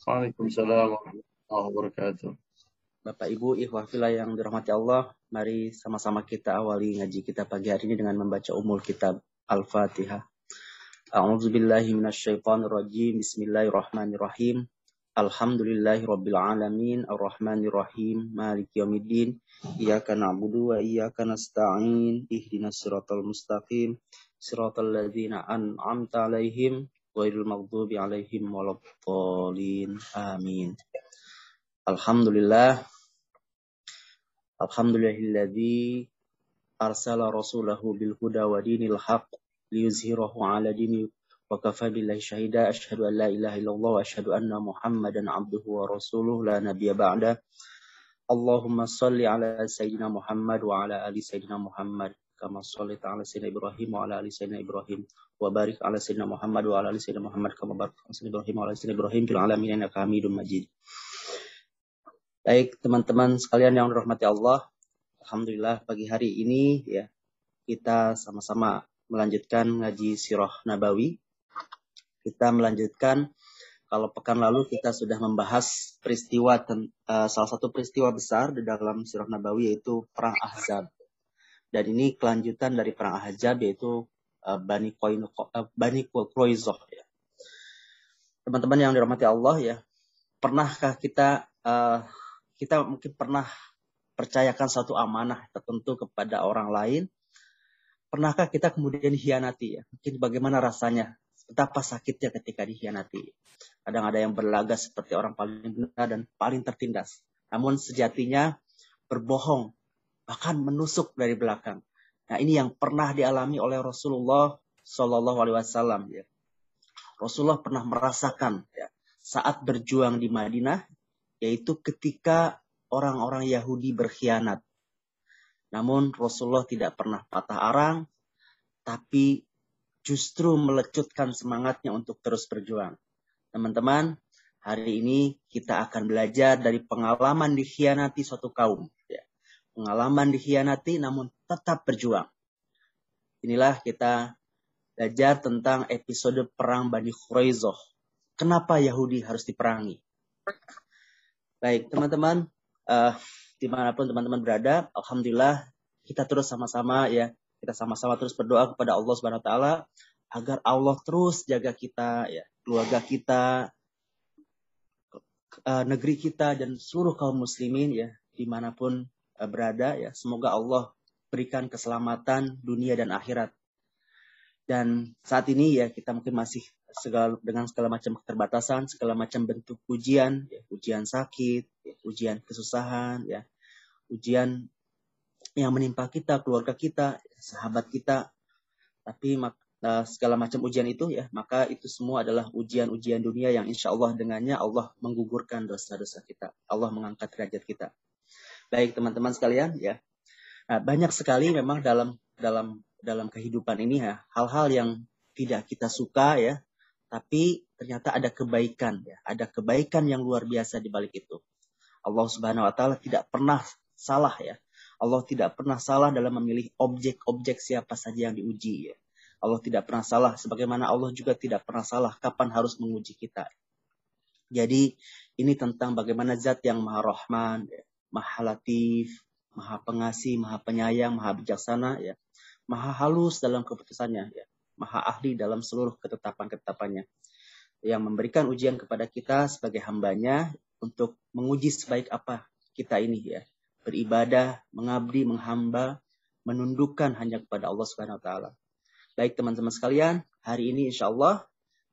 Waalaikumsalam warahmatullahi wabarakatuh. Bapak Ibu, ikhwah filah yang dirahmati Allah, mari sama-sama kita awali ngaji kita pagi hari ini dengan membaca umul kitab Al-Fatihah. A'udzu billahi minasyaitonir rajim. Bismillahirrahmanirrahim. Alhamdulillahi rabbil alamin arrahmanir rahim maliki yaumiddin iyyaka na'budu wa iyyaka nasta'in ihdinas siratal mustaqim siratal ladzina an'amta 'alaihim Ghairul maghdubi alaihim waladdallin. Amin. Alhamdulillah. Alhamdulillahilladzi arsala rasulahu bil huda wa dinil haq liyuzhirahu ala dini wa kafa billahi syahida asyhadu an la ilaha illallah wa asyhadu anna muhammadan abduhu wa rasuluh la nabiyya ba'da Allahumma salli ala sayyidina Muhammad wa ala ali sayyidina Muhammad kama shallaita ala sayyidina Ibrahim wa ala ali sayyidina Ibrahim wa barik ala sayyidina Muhammad wa ala ali sayyidina Muhammad kama barakta ala sayyidina Ibrahim wa ala sayyidina Ibrahim fil alamin innaka Hamidum Majid. Baik, teman-teman sekalian yang dirahmati Allah, alhamdulillah pagi hari ini ya kita sama-sama melanjutkan ngaji sirah nabawi. Kita melanjutkan kalau pekan lalu kita sudah membahas peristiwa eh, salah satu peristiwa besar di dalam sirah nabawi yaitu perang Ahzab dan ini kelanjutan dari perang Ahzab yaitu uh, Bani Bani Quraizoh ya. Teman-teman yang dirahmati Allah ya, pernahkah kita uh, kita mungkin pernah percayakan satu amanah tertentu kepada orang lain? Pernahkah kita kemudian hianati ya? Mungkin bagaimana rasanya betapa sakitnya ketika dikhianati. Kadang ada yang berlaga seperti orang paling benar dan paling tertindas. Namun sejatinya berbohong, bahkan menusuk dari belakang. Nah ini yang pernah dialami oleh Rasulullah Shallallahu Alaihi Wasallam. Ya. Rasulullah pernah merasakan ya, saat berjuang di Madinah, yaitu ketika orang-orang Yahudi berkhianat. Namun Rasulullah tidak pernah patah arang, tapi justru melecutkan semangatnya untuk terus berjuang. Teman-teman, hari ini kita akan belajar dari pengalaman dikhianati suatu kaum. Pengalaman dikhianati namun tetap berjuang. Inilah kita belajar tentang episode perang Bani Khuraizoh. Kenapa Yahudi harus diperangi? Baik, teman-teman, uh, di mana pun teman-teman berada, Alhamdulillah kita terus sama-sama ya kita sama-sama terus berdoa kepada Allah Subhanahu wa taala agar Allah terus jaga kita ya, keluarga kita, eh, negeri kita dan seluruh kaum muslimin ya di mana pun berada ya. Semoga Allah berikan keselamatan dunia dan akhirat. Dan saat ini ya kita mungkin masih segala dengan segala macam keterbatasan, segala macam bentuk ujian, ya, ujian sakit, ya, ujian kesusahan, ya, ujian yang menimpa kita, keluarga kita, sahabat kita. Tapi uh, segala macam ujian itu ya, maka itu semua adalah ujian-ujian dunia yang insya Allah dengannya Allah menggugurkan dosa-dosa kita. Allah mengangkat derajat kita. Baik teman-teman sekalian ya. Nah, banyak sekali memang dalam dalam dalam kehidupan ini ya hal-hal yang tidak kita suka ya, tapi ternyata ada kebaikan ya, ada kebaikan yang luar biasa di balik itu. Allah Subhanahu wa taala tidak pernah salah ya Allah tidak pernah salah dalam memilih objek-objek siapa saja yang diuji. Ya. Allah tidak pernah salah, sebagaimana Allah juga tidak pernah salah kapan harus menguji kita. Jadi ini tentang bagaimana zat yang maha rahman, ya, maha latif, maha pengasih, maha penyayang, maha bijaksana, ya, maha halus dalam keputusannya, ya, maha ahli dalam seluruh ketetapan-ketetapannya, yang memberikan ujian kepada kita sebagai hambanya untuk menguji sebaik apa kita ini ya. Beribadah, mengabdi, menghamba, menundukkan hanya kepada Allah Subhanahu wa taala. Baik teman-teman sekalian, hari ini insya Allah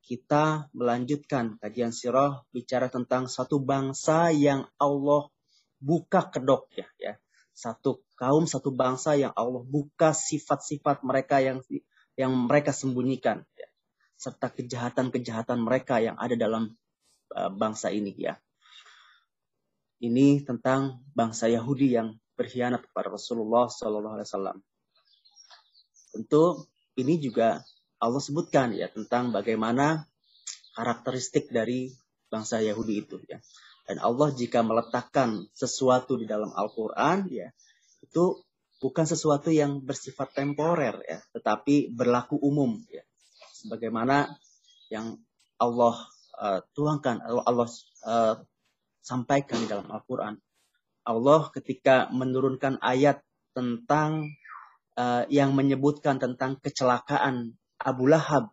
kita melanjutkan kajian sirah bicara tentang satu bangsa yang Allah buka kedoknya ya. Satu kaum, satu bangsa yang Allah buka sifat-sifat mereka yang yang mereka sembunyikan ya. serta kejahatan-kejahatan mereka yang ada dalam uh, bangsa ini ya ini tentang bangsa Yahudi yang berkhianat kepada Rasulullah Sallallahu Alaihi Wasallam. Tentu ini juga Allah sebutkan ya tentang bagaimana karakteristik dari bangsa Yahudi itu ya. Dan Allah jika meletakkan sesuatu di dalam Al-Quran ya itu bukan sesuatu yang bersifat temporer ya, tetapi berlaku umum ya. Sebagaimana yang Allah uh, tuangkan, Allah uh, sampaikan di dalam Al-Quran. Allah ketika menurunkan ayat tentang uh, yang menyebutkan tentang kecelakaan Abu Lahab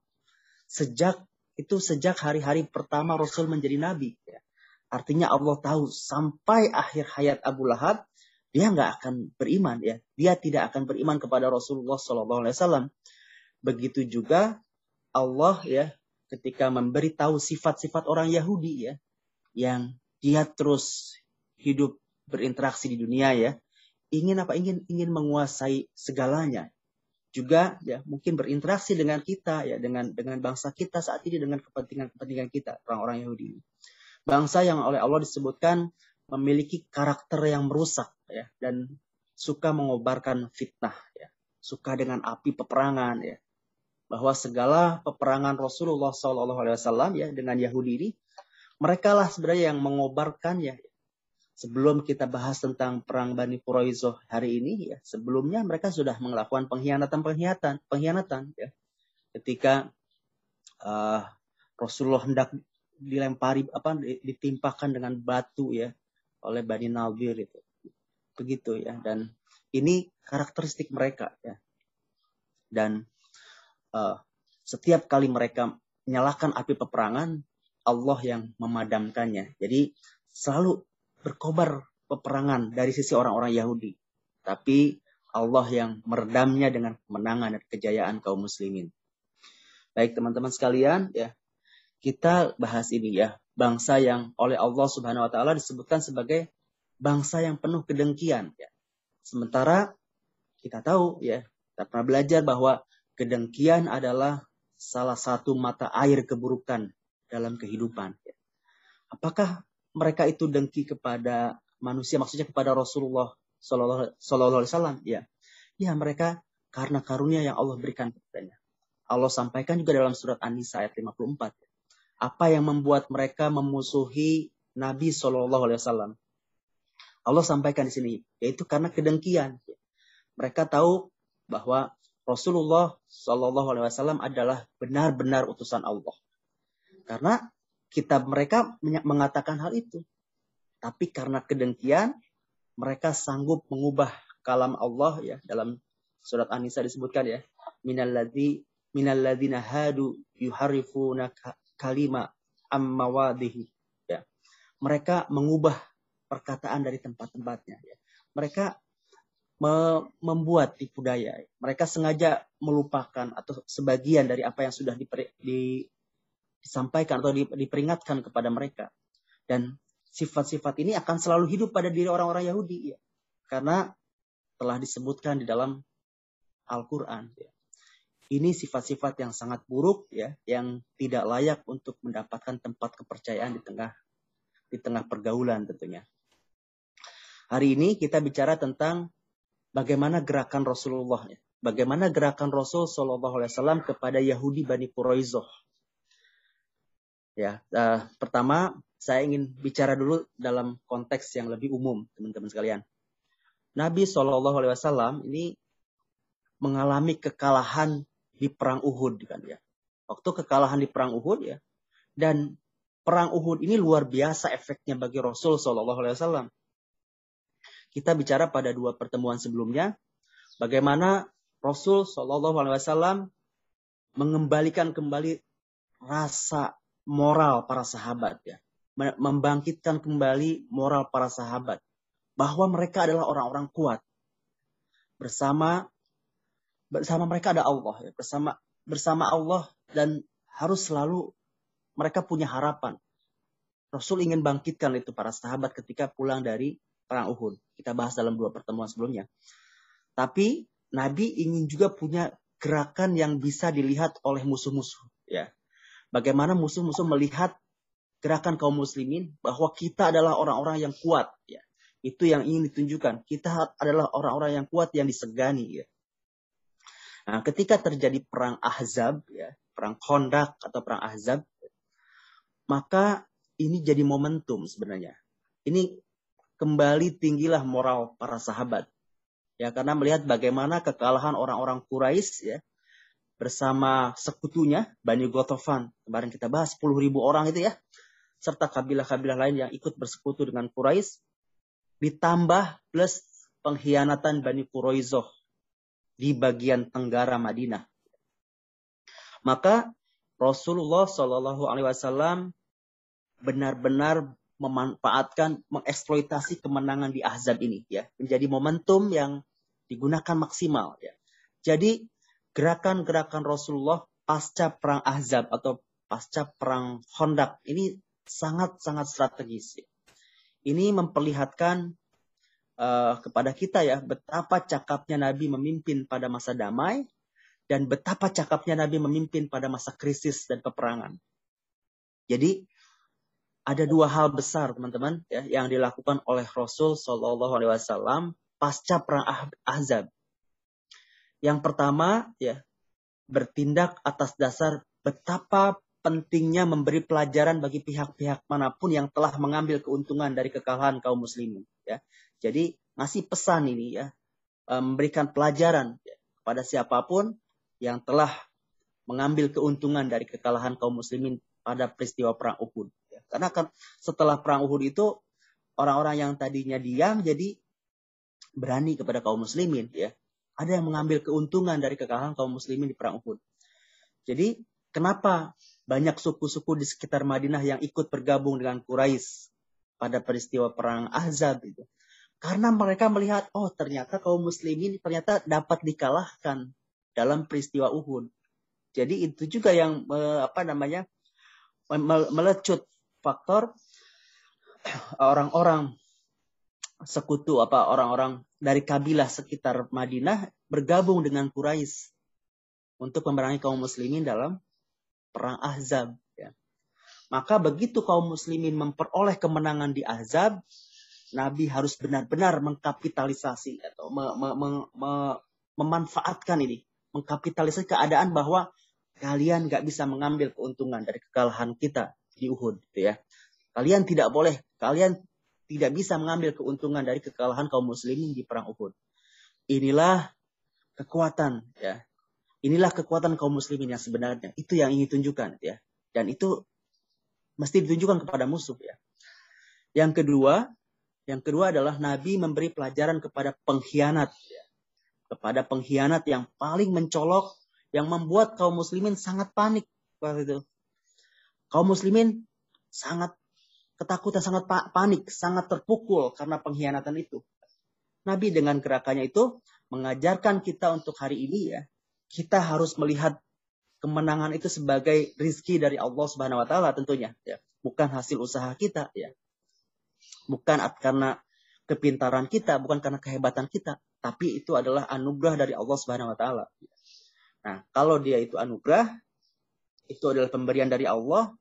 sejak itu sejak hari-hari pertama Rasul menjadi nabi. Ya. Artinya Allah tahu sampai akhir hayat Abu Lahab dia nggak akan beriman ya. Dia tidak akan beriman kepada Rasulullah Shallallahu Alaihi Wasallam. Begitu juga Allah ya ketika memberitahu sifat-sifat orang Yahudi ya yang dia terus hidup berinteraksi di dunia ya ingin apa ingin ingin menguasai segalanya juga ya mungkin berinteraksi dengan kita ya dengan dengan bangsa kita saat ini dengan kepentingan-kepentingan kita orang-orang Yahudi bangsa yang oleh Allah disebutkan memiliki karakter yang merusak ya dan suka mengobarkan fitnah ya. Suka dengan api peperangan ya. Bahwa segala peperangan Rasulullah SAW ya dengan Yahudi ini mereka lah sebenarnya yang mengobarkan ya. Sebelum kita bahas tentang perang Bani Quraizoh hari ini ya sebelumnya mereka sudah melakukan pengkhianatan pengkhianatan pengkhianatan ya. Ketika uh, Rasulullah hendak dilempari apa ditimpakan dengan batu ya oleh Bani Nadir itu begitu ya dan ini karakteristik mereka ya dan uh, setiap kali mereka menyalakan api peperangan Allah yang memadamkannya jadi selalu berkobar peperangan dari sisi orang-orang Yahudi. Tapi Allah yang meredamnya dengan kemenangan dan kejayaan kaum muslimin. Baik teman-teman sekalian, ya kita bahas ini ya. Bangsa yang oleh Allah subhanahu wa ta'ala disebutkan sebagai bangsa yang penuh kedengkian. Ya. Sementara kita tahu ya, kita pernah belajar bahwa kedengkian adalah salah satu mata air keburukan dalam kehidupan. Ya. Apakah mereka itu dengki kepada manusia, maksudnya kepada Rasulullah Sallallahu Alaihi Wasallam, ya, ya mereka karena karunia yang Allah berikan kepadanya. Allah sampaikan juga dalam surat An-Nisa ayat 54. Apa yang membuat mereka memusuhi Nabi Shallallahu Alaihi Wasallam? Allah sampaikan di sini, yaitu karena kedengkian. Mereka tahu bahwa Rasulullah Shallallahu Alaihi Wasallam adalah benar-benar utusan Allah. Karena kitab mereka mengatakan hal itu. Tapi karena kedengkian, mereka sanggup mengubah kalam Allah ya dalam surat An-Nisa disebutkan ya minalladzi minalladzina hadu yuharifuna kalima ammawadihi ya mereka mengubah perkataan dari tempat-tempatnya ya mereka me membuat tipu daya mereka sengaja melupakan atau sebagian dari apa yang sudah di, di, disampaikan atau diperingatkan kepada mereka. Dan sifat-sifat ini akan selalu hidup pada diri orang-orang Yahudi ya. Karena telah disebutkan di dalam Al-Qur'an ya. Ini sifat-sifat yang sangat buruk ya, yang tidak layak untuk mendapatkan tempat kepercayaan di tengah di tengah pergaulan tentunya. Hari ini kita bicara tentang bagaimana gerakan Rasulullah ya. Bagaimana gerakan Rasul Shallallahu Alaihi Wasallam kepada Yahudi Bani Quraizoh Ya, uh, pertama saya ingin bicara dulu dalam konteks yang lebih umum, teman-teman sekalian. Nabi Shallallahu Alaihi Wasallam ini mengalami kekalahan di perang Uhud, kan ya. Waktu kekalahan di perang Uhud ya, dan perang Uhud ini luar biasa efeknya bagi Rasul Shallallahu Alaihi Wasallam. Kita bicara pada dua pertemuan sebelumnya, bagaimana Rasul Shallallahu Alaihi Wasallam mengembalikan kembali rasa moral para sahabat ya. Membangkitkan kembali moral para sahabat bahwa mereka adalah orang-orang kuat. Bersama bersama mereka ada Allah ya. Bersama bersama Allah dan harus selalu mereka punya harapan. Rasul ingin bangkitkan itu para sahabat ketika pulang dari perang Uhud. Kita bahas dalam dua pertemuan sebelumnya. Tapi Nabi ingin juga punya gerakan yang bisa dilihat oleh musuh-musuh ya bagaimana musuh-musuh melihat gerakan kaum muslimin bahwa kita adalah orang-orang yang kuat ya itu yang ingin ditunjukkan kita adalah orang-orang yang kuat yang disegani ya nah ketika terjadi perang ahzab ya perang kondak atau perang ahzab maka ini jadi momentum sebenarnya ini kembali tinggilah moral para sahabat ya karena melihat bagaimana kekalahan orang-orang Quraisy ya bersama sekutunya Bani Gotofan. Kemarin kita bahas 10 ribu orang itu ya. serta kabilah-kabilah lain yang ikut bersekutu dengan Quraisy ditambah plus pengkhianatan Bani Quraizoh di bagian tenggara Madinah. Maka Rasulullah Shallallahu Alaihi Wasallam benar-benar memanfaatkan, mengeksploitasi kemenangan di Ahzab ini, ya, menjadi momentum yang digunakan maksimal. Ya. Jadi gerakan-gerakan Rasulullah pasca perang Ahzab atau pasca perang Hondak ini sangat-sangat strategis. Ini memperlihatkan uh, kepada kita ya betapa cakapnya Nabi memimpin pada masa damai dan betapa cakapnya Nabi memimpin pada masa krisis dan peperangan. Jadi ada dua hal besar teman-teman ya yang dilakukan oleh Rasul Shallallahu Alaihi Wasallam pasca perang ah-, Ahzab. Yang pertama ya bertindak atas dasar betapa pentingnya memberi pelajaran bagi pihak-pihak mana pun yang telah mengambil keuntungan dari kekalahan kaum muslimin ya. Jadi ngasih pesan ini ya eh, memberikan pelajaran kepada siapa pun yang telah mengambil keuntungan dari kekalahan kaum muslimin pada peristiwa perang Uhud ya. Karena kan setelah perang Uhud itu orang-orang yang tadinya diam jadi berani kepada kaum muslimin ya. Ada yang mengambil keuntungan dari kekalahan kaum muslimin di perang Uhud. Jadi kenapa banyak suku-suku di sekitar Madinah yang ikut bergabung dengan Quraisy pada peristiwa perang Ahzab itu. Karena mereka melihat, oh ternyata kaum muslimin ternyata dapat dikalahkan dalam peristiwa Uhud. Jadi itu juga yang apa namanya melecut faktor orang-orang sekutu apa orang-orang dari kabilah sekitar Madinah bergabung dengan Quraisy untuk memerangi kaum muslimin dalam perang Ahzab. Ya. Maka begitu kaum muslimin memperoleh kemenangan di Ahzab, Nabi harus benar-benar mengkapitalisasi atau me, me, me, me, memanfaatkan ini, mengkapitalisasi keadaan bahwa kalian nggak bisa mengambil keuntungan dari kekalahan kita di Uhud, gitu ya. Kalian tidak boleh, kalian tidak bisa mengambil keuntungan dari kekalahan kaum muslimin di perang Uhud. Inilah kekuatan ya Inilah kekuatan kaum muslimin yang sebenarnya. Itu yang ingin tunjukkan ya. Dan itu mesti ditunjukkan kepada musuh ya. Yang kedua, yang kedua adalah Nabi memberi pelajaran kepada pengkhianat. Kepada pengkhianat yang paling mencolok yang membuat kaum muslimin sangat panik waktu itu. Kaum muslimin sangat ketakutan, sangat panik, sangat terpukul karena pengkhianatan itu. Nabi dengan gerakannya itu mengajarkan kita untuk hari ini ya, kita harus melihat kemenangan itu sebagai rizki dari Allah Subhanahu wa taala tentunya ya bukan hasil usaha kita ya bukan karena kepintaran kita bukan karena kehebatan kita tapi itu adalah anugerah dari Allah Subhanahu wa taala. Nah kalau dia itu anugerah itu adalah pemberian dari Allah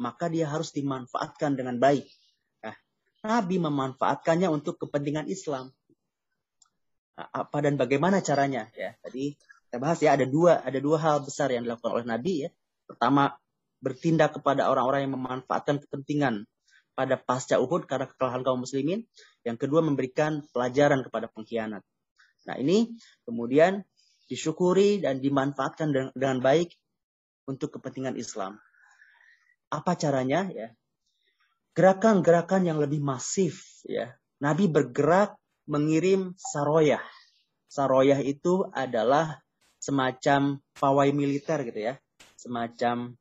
maka dia harus dimanfaatkan dengan baik. Nah, Nabi memanfaatkannya untuk kepentingan Islam. Nah, apa dan bagaimana caranya? Ya tadi kita bahas ya ada dua ada dua hal besar yang dilakukan oleh Nabi ya. Pertama bertindak kepada orang-orang yang memanfaatkan kepentingan pada pasca Uhud karena kekalahan kaum muslimin. Yang kedua memberikan pelajaran kepada pengkhianat. Nah ini kemudian disyukuri dan dimanfaatkan dengan, baik untuk kepentingan Islam. Apa caranya ya? Gerakan-gerakan yang lebih masif ya. Nabi bergerak mengirim saroyah. Saroyah itu adalah semacam pawai militer gitu ya, semacam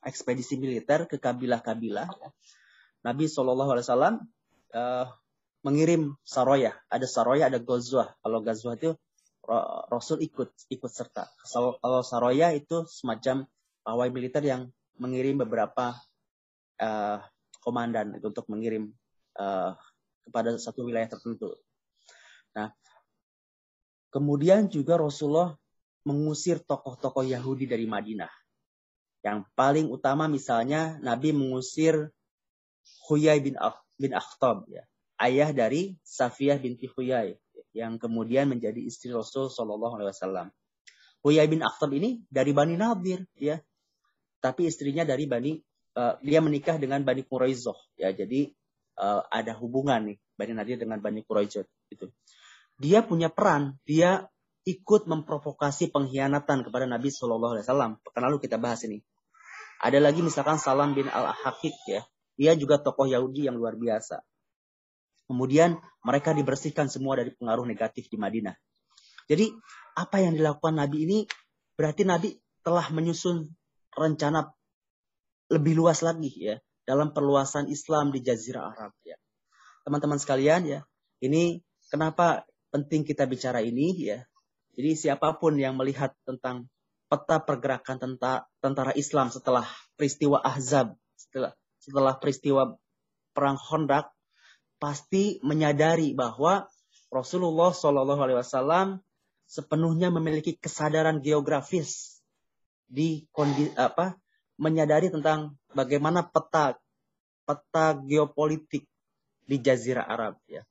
ekspedisi militer ke kabilah-kabilah. Nabi Shallallahu Alaihi Wasallam uh, mengirim saroya, ada saroya, ada gozwah. Kalau gozwah itu Rasul ikut ikut serta. Kalau saroya itu semacam pawai militer yang mengirim beberapa uh, komandan itu untuk mengirim uh, kepada satu wilayah tertentu. Nah, kemudian juga Rasulullah mengusir tokoh-tokoh Yahudi dari Madinah. Yang paling utama misalnya Nabi mengusir Huyai bin, Akh bin Akhtab, ya, ayah dari Safiyah binti Huyai, yang kemudian menjadi istri Rasul Shallallahu Alaihi Wasallam. Huyai bin Akhtab ini dari Bani Nadir, ya, tapi istrinya dari Bani, uh, dia menikah dengan Bani Quraizoh, ya, jadi uh, ada hubungan nih Bani Nadir dengan Bani Quraizoh, itu. Dia punya peran, dia ikut memprovokasi pengkhianatan kepada Nabi Shallallahu Alaihi Wasallam. Pekan lalu kita bahas ini. Ada lagi misalkan Salam bin Al Hakik ya. Ia juga tokoh Yahudi yang luar biasa. Kemudian mereka dibersihkan semua dari pengaruh negatif di Madinah. Jadi apa yang dilakukan Nabi ini berarti Nabi telah menyusun rencana lebih luas lagi ya dalam perluasan Islam di Jazirah Arab ya. Teman-teman sekalian ya, ini kenapa penting kita bicara ini ya. Jadi siapa pun yang melihat tentang peta pergerakan tentara, Islam setelah peristiwa Ahzab, setelah setelah peristiwa perang Khandaq pasti menyadari bahwa Rasulullah Shallallahu Alaihi Wasallam sepenuhnya memiliki kesadaran geografis di kondisi apa menyadari tentang bagaimana peta peta geopolitik di Jazirah Arab ya.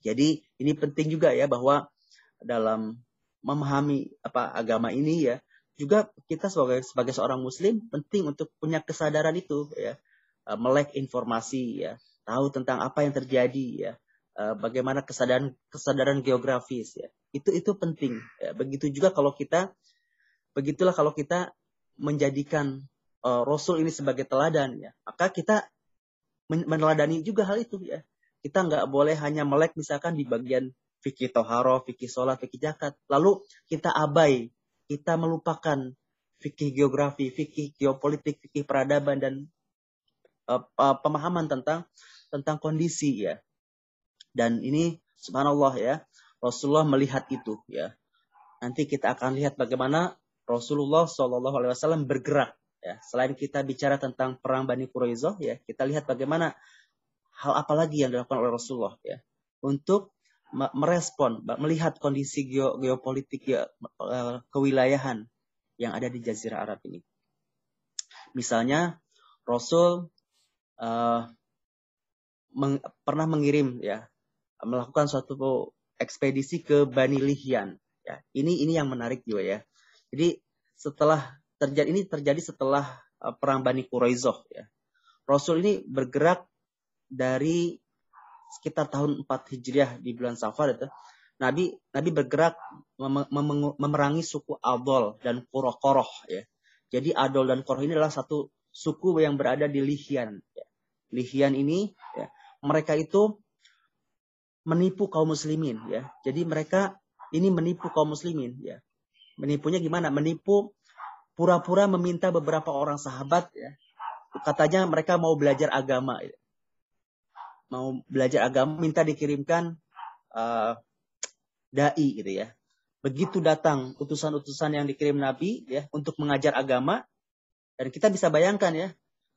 Jadi ini penting juga ya bahwa dalam memahami apa agama ini ya juga kita sebagai sebagai seorang muslim penting untuk punya kesadaran itu ya melek informasi ya. Tahu tentang apa yang terjadi ya. Eh, bagaimana kesadaran kesadaran geografis ya. Itu itu penting ya. begitu juga kalau kita begitulah kalau kita menjadikan uh, Rasul ini sebagai teladan ya. Maka kita meneladani juga hal itu ya. Kita nggak boleh hanya melek misalkan di bagian fikih toharo, fikih sholat, fikih zakat. Lalu kita abai, kita melupakan fikih geografi, fikih geopolitik, fikih peradaban dan uh, pemahaman tentang tentang kondisi ya. Dan ini subhanallah ya, Rasulullah melihat itu ya. Nanti kita akan lihat bagaimana Rasulullah Shallallahu Alaihi Wasallam bergerak ya. Selain kita bicara tentang perang Bani Quraizoh ya, kita lihat bagaimana hal apa lagi yang dilakukan oleh Rasulullah ya untuk merespon melihat kondisi geopolitik ya, kewilayahan yang ada di Jazirah Arab ini. Misalnya Rasul uh, meng, pernah mengirim ya melakukan suatu ekspedisi ke Bani Lihyan ya. Ini ini yang menarik juga ya. Jadi setelah terjadi ini terjadi setelah uh, perang Bani Quraizoh ya. Rasul ini bergerak dari sekitar tahun 4 Hijriah di bulan Safar itu Nabi Nabi bergerak mem mem memerangi suku Adol dan Koroh-Koroh ya. Jadi Adol dan Koroh ini adalah satu suku yang berada di Lihian. Lihian ini ya, mereka itu menipu kaum muslimin ya. Jadi mereka ini menipu kaum muslimin ya. Menipunya gimana? Menipu pura-pura meminta beberapa orang sahabat ya. Katanya mereka mau belajar agama. Ya mau belajar agama minta dikirimkan uh, dai gitu ya. Begitu datang utusan-utusan yang dikirim Nabi ya untuk mengajar agama dan kita bisa bayangkan ya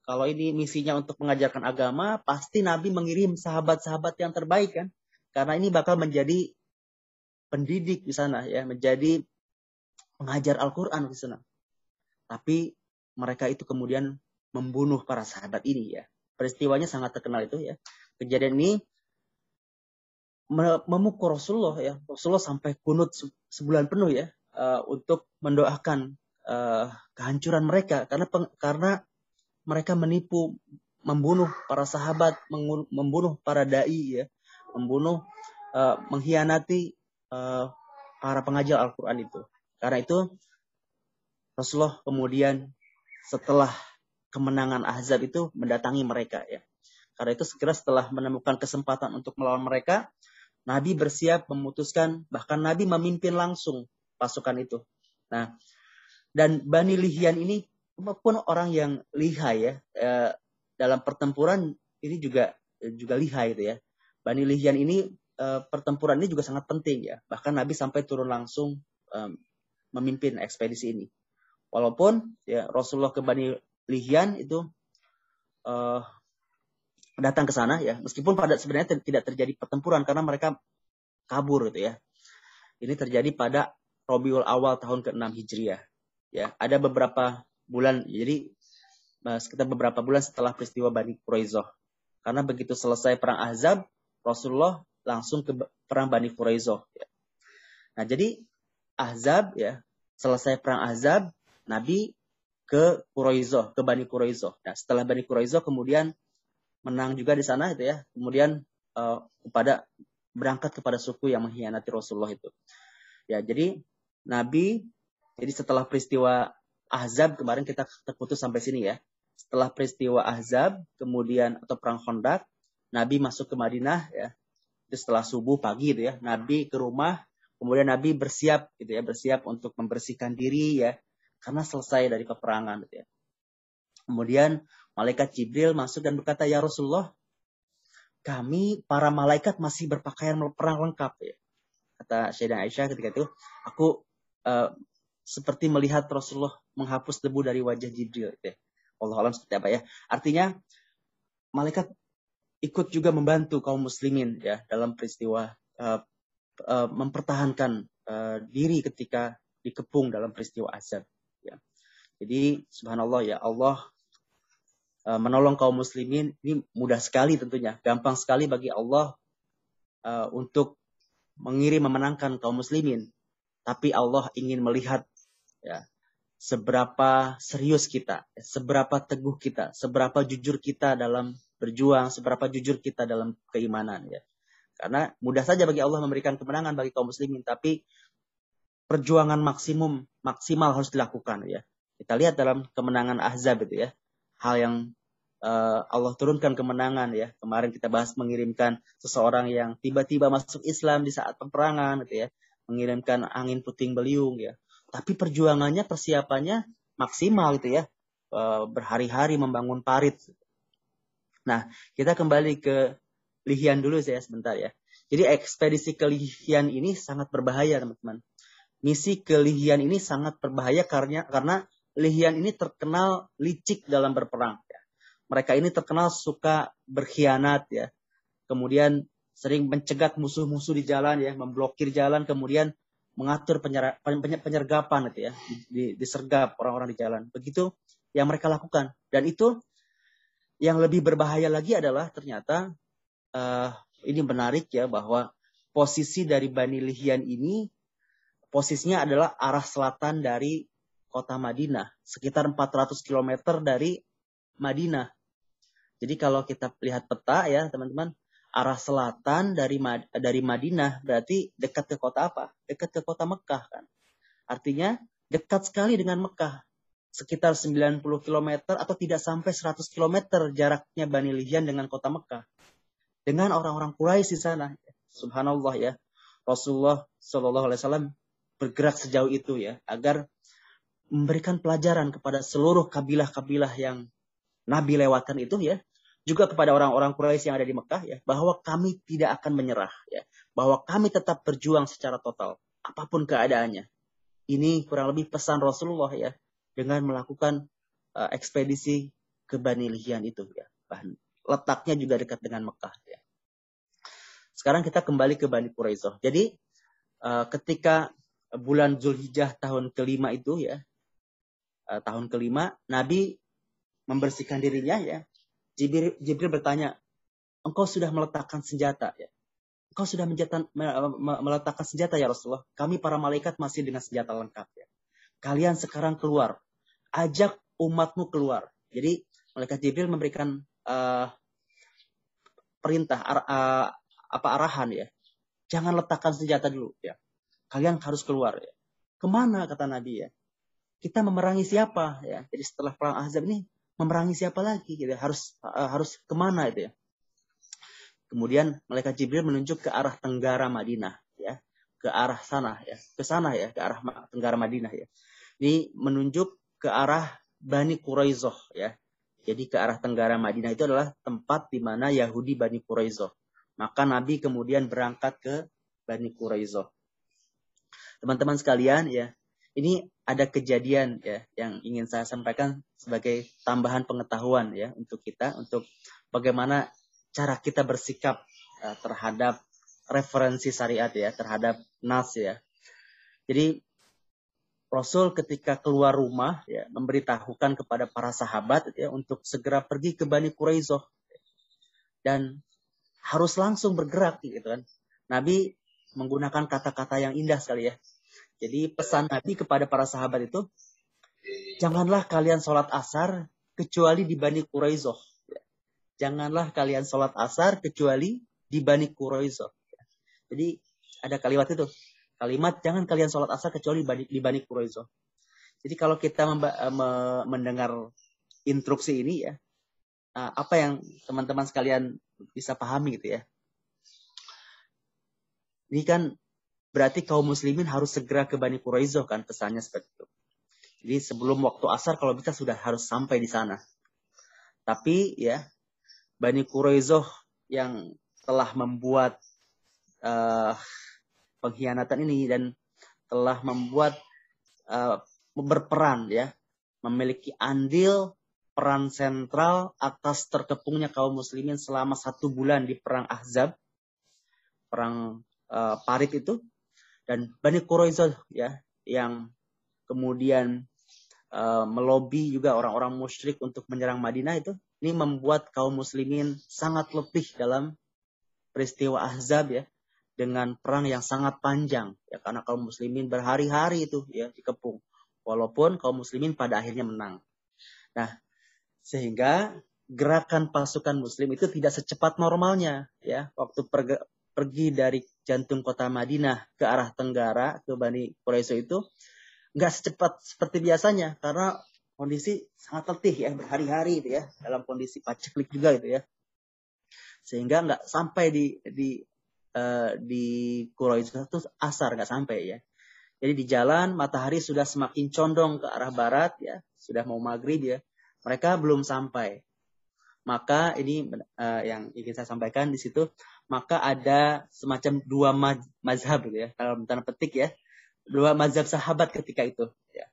kalau ini misinya untuk mengajarkan agama pasti Nabi mengirim sahabat-sahabat yang terbaik kan karena ini bakal menjadi pendidik di sana ya menjadi pengajar Al-Qur'an di sana. Tapi mereka itu kemudian membunuh para sahabat ini ya. Peristiwanya sangat terkenal itu ya kejadian ini memukul Rasulullah ya. Rasulullah sampai kunut sebulan penuh ya uh, untuk mendoakan uh, kehancuran mereka karena karena mereka menipu, membunuh para sahabat, membunuh para dai ya, membunuh, uh, mengkhianati uh, para pengajar Al-Qur'an itu. Karena itu Rasulullah kemudian setelah kemenangan Ahzab itu mendatangi mereka ya. Karena itu segera setelah menemukan kesempatan untuk melawan mereka, Nabi bersiap memutuskan, bahkan Nabi memimpin langsung pasukan itu. Nah, dan Bani Lihian ini pun orang yang lihai ya, eh, dalam pertempuran ini juga juga lihai itu ya. Bani Lihian ini eh, pertempuran ini juga sangat penting ya. Bahkan Nabi sampai turun langsung eh, memimpin ekspedisi ini. Walaupun ya Rasulullah ke Bani Lihian itu eh, datang ke sana ya meskipun pada sebenarnya tidak terjadi pertempuran karena mereka kabur gitu ya ini terjadi pada Robiul Awal tahun ke-6 Hijriah ya ada beberapa bulan jadi eh, sekitar beberapa bulan setelah peristiwa Bani Quraizoh karena begitu selesai perang Ahzab Rasulullah langsung ke perang Bani Quraizoh ya. nah jadi Ahzab ya selesai perang Ahzab Nabi ke Quraizoh ke Bani Quraizoh nah setelah Bani Quraizoh kemudian menang juga di sana itu ya. Kemudian uh, kepada berangkat kepada suku yang mengkhianati Rasulullah itu. Ya, jadi Nabi jadi setelah peristiwa Ahzab kemarin kita terputus sampai sini ya. setelah peristiwa Ahzab, kemudian atau perang Khandaq, Nabi masuk ke Madinah ya. Itu setelah subuh pagi itu ya, Nabi ke rumah, kemudian Nabi bersiap gitu ya, bersiap untuk membersihkan diri ya karena selesai dari peperangan gitu ya. Kemudian malaikat Jibril masuk dan berkata, "Ya Rasulullah, kami para malaikat masih berpakaian perang lengkap ya." Kata Syedina Aisyah ketika itu, aku uh, seperti melihat Rasulullah menghapus debu dari wajah Jibril. Ya. Allah alam seperti apa ya. Artinya malaikat ikut juga membantu kaum muslimin ya dalam peristiwa uh, uh, mempertahankan uh, diri ketika dikepung dalam peristiwa azab. Ya. Jadi subhanallah ya Allah uh, menolong kaum muslimin ini mudah sekali tentunya, gampang sekali bagi Allah uh, untuk mengirim memenangkan kaum muslimin. Tapi Allah ingin melihat ya seberapa serius kita, seberapa teguh kita, seberapa jujur kita dalam berjuang, seberapa jujur kita dalam keimanan ya. Karena mudah saja bagi Allah memberikan kemenangan bagi kaum muslimin, tapi perjuangan maksimum maksimal harus dilakukan ya. Kita lihat dalam kemenangan Ahzab itu ya. Hal yang uh, Allah turunkan kemenangan ya. Kemarin kita bahas mengirimkan seseorang yang tiba-tiba masuk Islam di saat peperangan gitu ya. Mengirimkan angin puting beliung ya tapi perjuangannya, persiapannya maksimal gitu ya. E, berhari-hari membangun parit. Nah, kita kembali ke Lihian dulu saya sebentar ya. Jadi ekspedisi ke Lihian ini sangat berbahaya teman-teman. Misi ke Lihian ini sangat berbahaya karena karena Lihian ini terkenal licik dalam berperang. Ya. Mereka ini terkenal suka berkhianat ya. Kemudian sering mencegat musuh-musuh di jalan ya, memblokir jalan, kemudian mengatur penyergapan itu ya, disergap orang-orang di jalan. Begitu yang mereka lakukan. Dan itu yang lebih berbahaya lagi adalah ternyata uh, ini menarik ya bahwa posisi dari Bani Lihian ini posisinya adalah arah selatan dari kota Madinah, sekitar 400 km dari Madinah. Jadi kalau kita lihat peta ya teman-teman, arah selatan dari dari Madinah berarti dekat ke kota apa? Dekat ke kota Mekah kan. Artinya dekat sekali dengan Mekah. Sekitar 90 km atau tidak sampai 100 km jaraknya Bani Lihian dengan kota Mekah. Dengan orang-orang Quraisy di sana. Subhanallah ya. Rasulullah Shallallahu alaihi wasallam bergerak sejauh itu ya agar memberikan pelajaran kepada seluruh kabilah-kabilah yang Nabi lewatkan itu ya juga kepada orang-orang Quraisy yang ada di Mekah ya bahwa kami tidak akan menyerah ya. Bahwa kami tetap berjuang secara total apa pun keadaannya. Ini kurang lebih pesan Rasulullah ya dengan melakukan uh, ekspedisi ke Bani Lihian itu ya. Bahan letaknya juga dekat dengan Mekah ya. Sekarang kita kembali ke Bani Quraisyah jadi uh, ketika bulan Zulhijjah tahun kelima itu ya uh, tahun kelima Nabi membersihkan dirinya ya Jibril, Jibril bertanya, engkau sudah meletakkan senjata ya? Engkau sudah menjatan, meletakkan senjata ya Rasulullah. Kami para malaikat masih dengan senjata lengkap ya. Kalian sekarang keluar. Ajak umatmu keluar. Jadi malaikat Jibril memberikan uh, perintah ar, uh, apa arahan ya. Jangan letakkan senjata dulu ya. Kalian harus keluar ya. Ke mana kata Nabi ya? Kita memerangi siapa ya? Jadi setelah perang Ahzab ini memerangi siapa lagi gitu harus uh, harus ke mana itu ya. Kemudian malaikat Jibril menunjuk ke arah tenggara Madinah ya. Ke arah sana ya. Ke sana ya ke arah tenggara Madinah ya. Ini menunjuk ke arah Bani Quraizoh ya. Jadi ke arah tenggara Madinah itu adalah tempat di mana Yahudi Bani Quraizoh maka Nabi kemudian berangkat ke Bani Quraizoh teman-teman sekalian ya ini ada kejadian ya yang ingin saya sampaikan sebagai tambahan pengetahuan ya untuk kita untuk bagaimana cara kita bersikap uh, terhadap referensi syariat ya terhadap nas ya. Jadi Rasul ketika keluar rumah ya memberitahukan kepada para sahabat ya untuk segera pergi ke Bani Quraizoh dan harus langsung bergerak gitu kan. Nabi menggunakan kata-kata yang indah sekali ya. Jadi pesan Nabi kepada para sahabat itu, janganlah kalian sholat asar kecuali di Bani Quraizoh. Janganlah kalian sholat asar kecuali di Bani Quraizoh. Jadi ada kalimat itu. Kalimat jangan kalian sholat asar kecuali di Bani, Quraizoh. Jadi kalau kita me, mendengar instruksi ini ya, uh, apa yang teman-teman sekalian bisa pahami gitu ya. Ini kan berarti kaum muslimin harus segera ke Bani Quraizoh kan pesannya seperti itu. Jadi sebelum waktu asar kalau bisa sudah harus sampai di sana. Tapi ya Bani Quraizoh yang telah membuat uh, pengkhianatan ini dan telah membuat uh, berperan ya memiliki andil peran sentral atas terkepungnya kaum muslimin selama satu bulan di perang Ahzab, perang uh, Parit itu, dan Bani Quraizoh ya yang kemudian uh, melobi juga orang-orang musyrik untuk menyerang Madinah itu, ini membuat kaum muslimin sangat lebih dalam peristiwa Ahzab ya dengan perang yang sangat panjang ya karena kaum muslimin berhari-hari itu ya dikepung walaupun kaum muslimin pada akhirnya menang. Nah, sehingga gerakan pasukan muslim itu tidak secepat normalnya ya waktu pergi dari jantung kota Madinah ke arah tenggara ke Bani Quraisy itu nggak secepat seperti biasanya karena kondisi sangat letih ya berhari-hari itu ya dalam kondisi paceklik juga itu ya sehingga nggak sampai di di uh, di Quraisy itu asar nggak sampai ya jadi di jalan matahari sudah semakin condong ke arah barat ya sudah mau maghrib ya mereka belum sampai. Maka ini uh, yang ingin saya sampaikan di situ, maka ada semacam dua mazhab gitu ya, dalam tanda petik ya, dua mazhab sahabat ketika itu. Ya.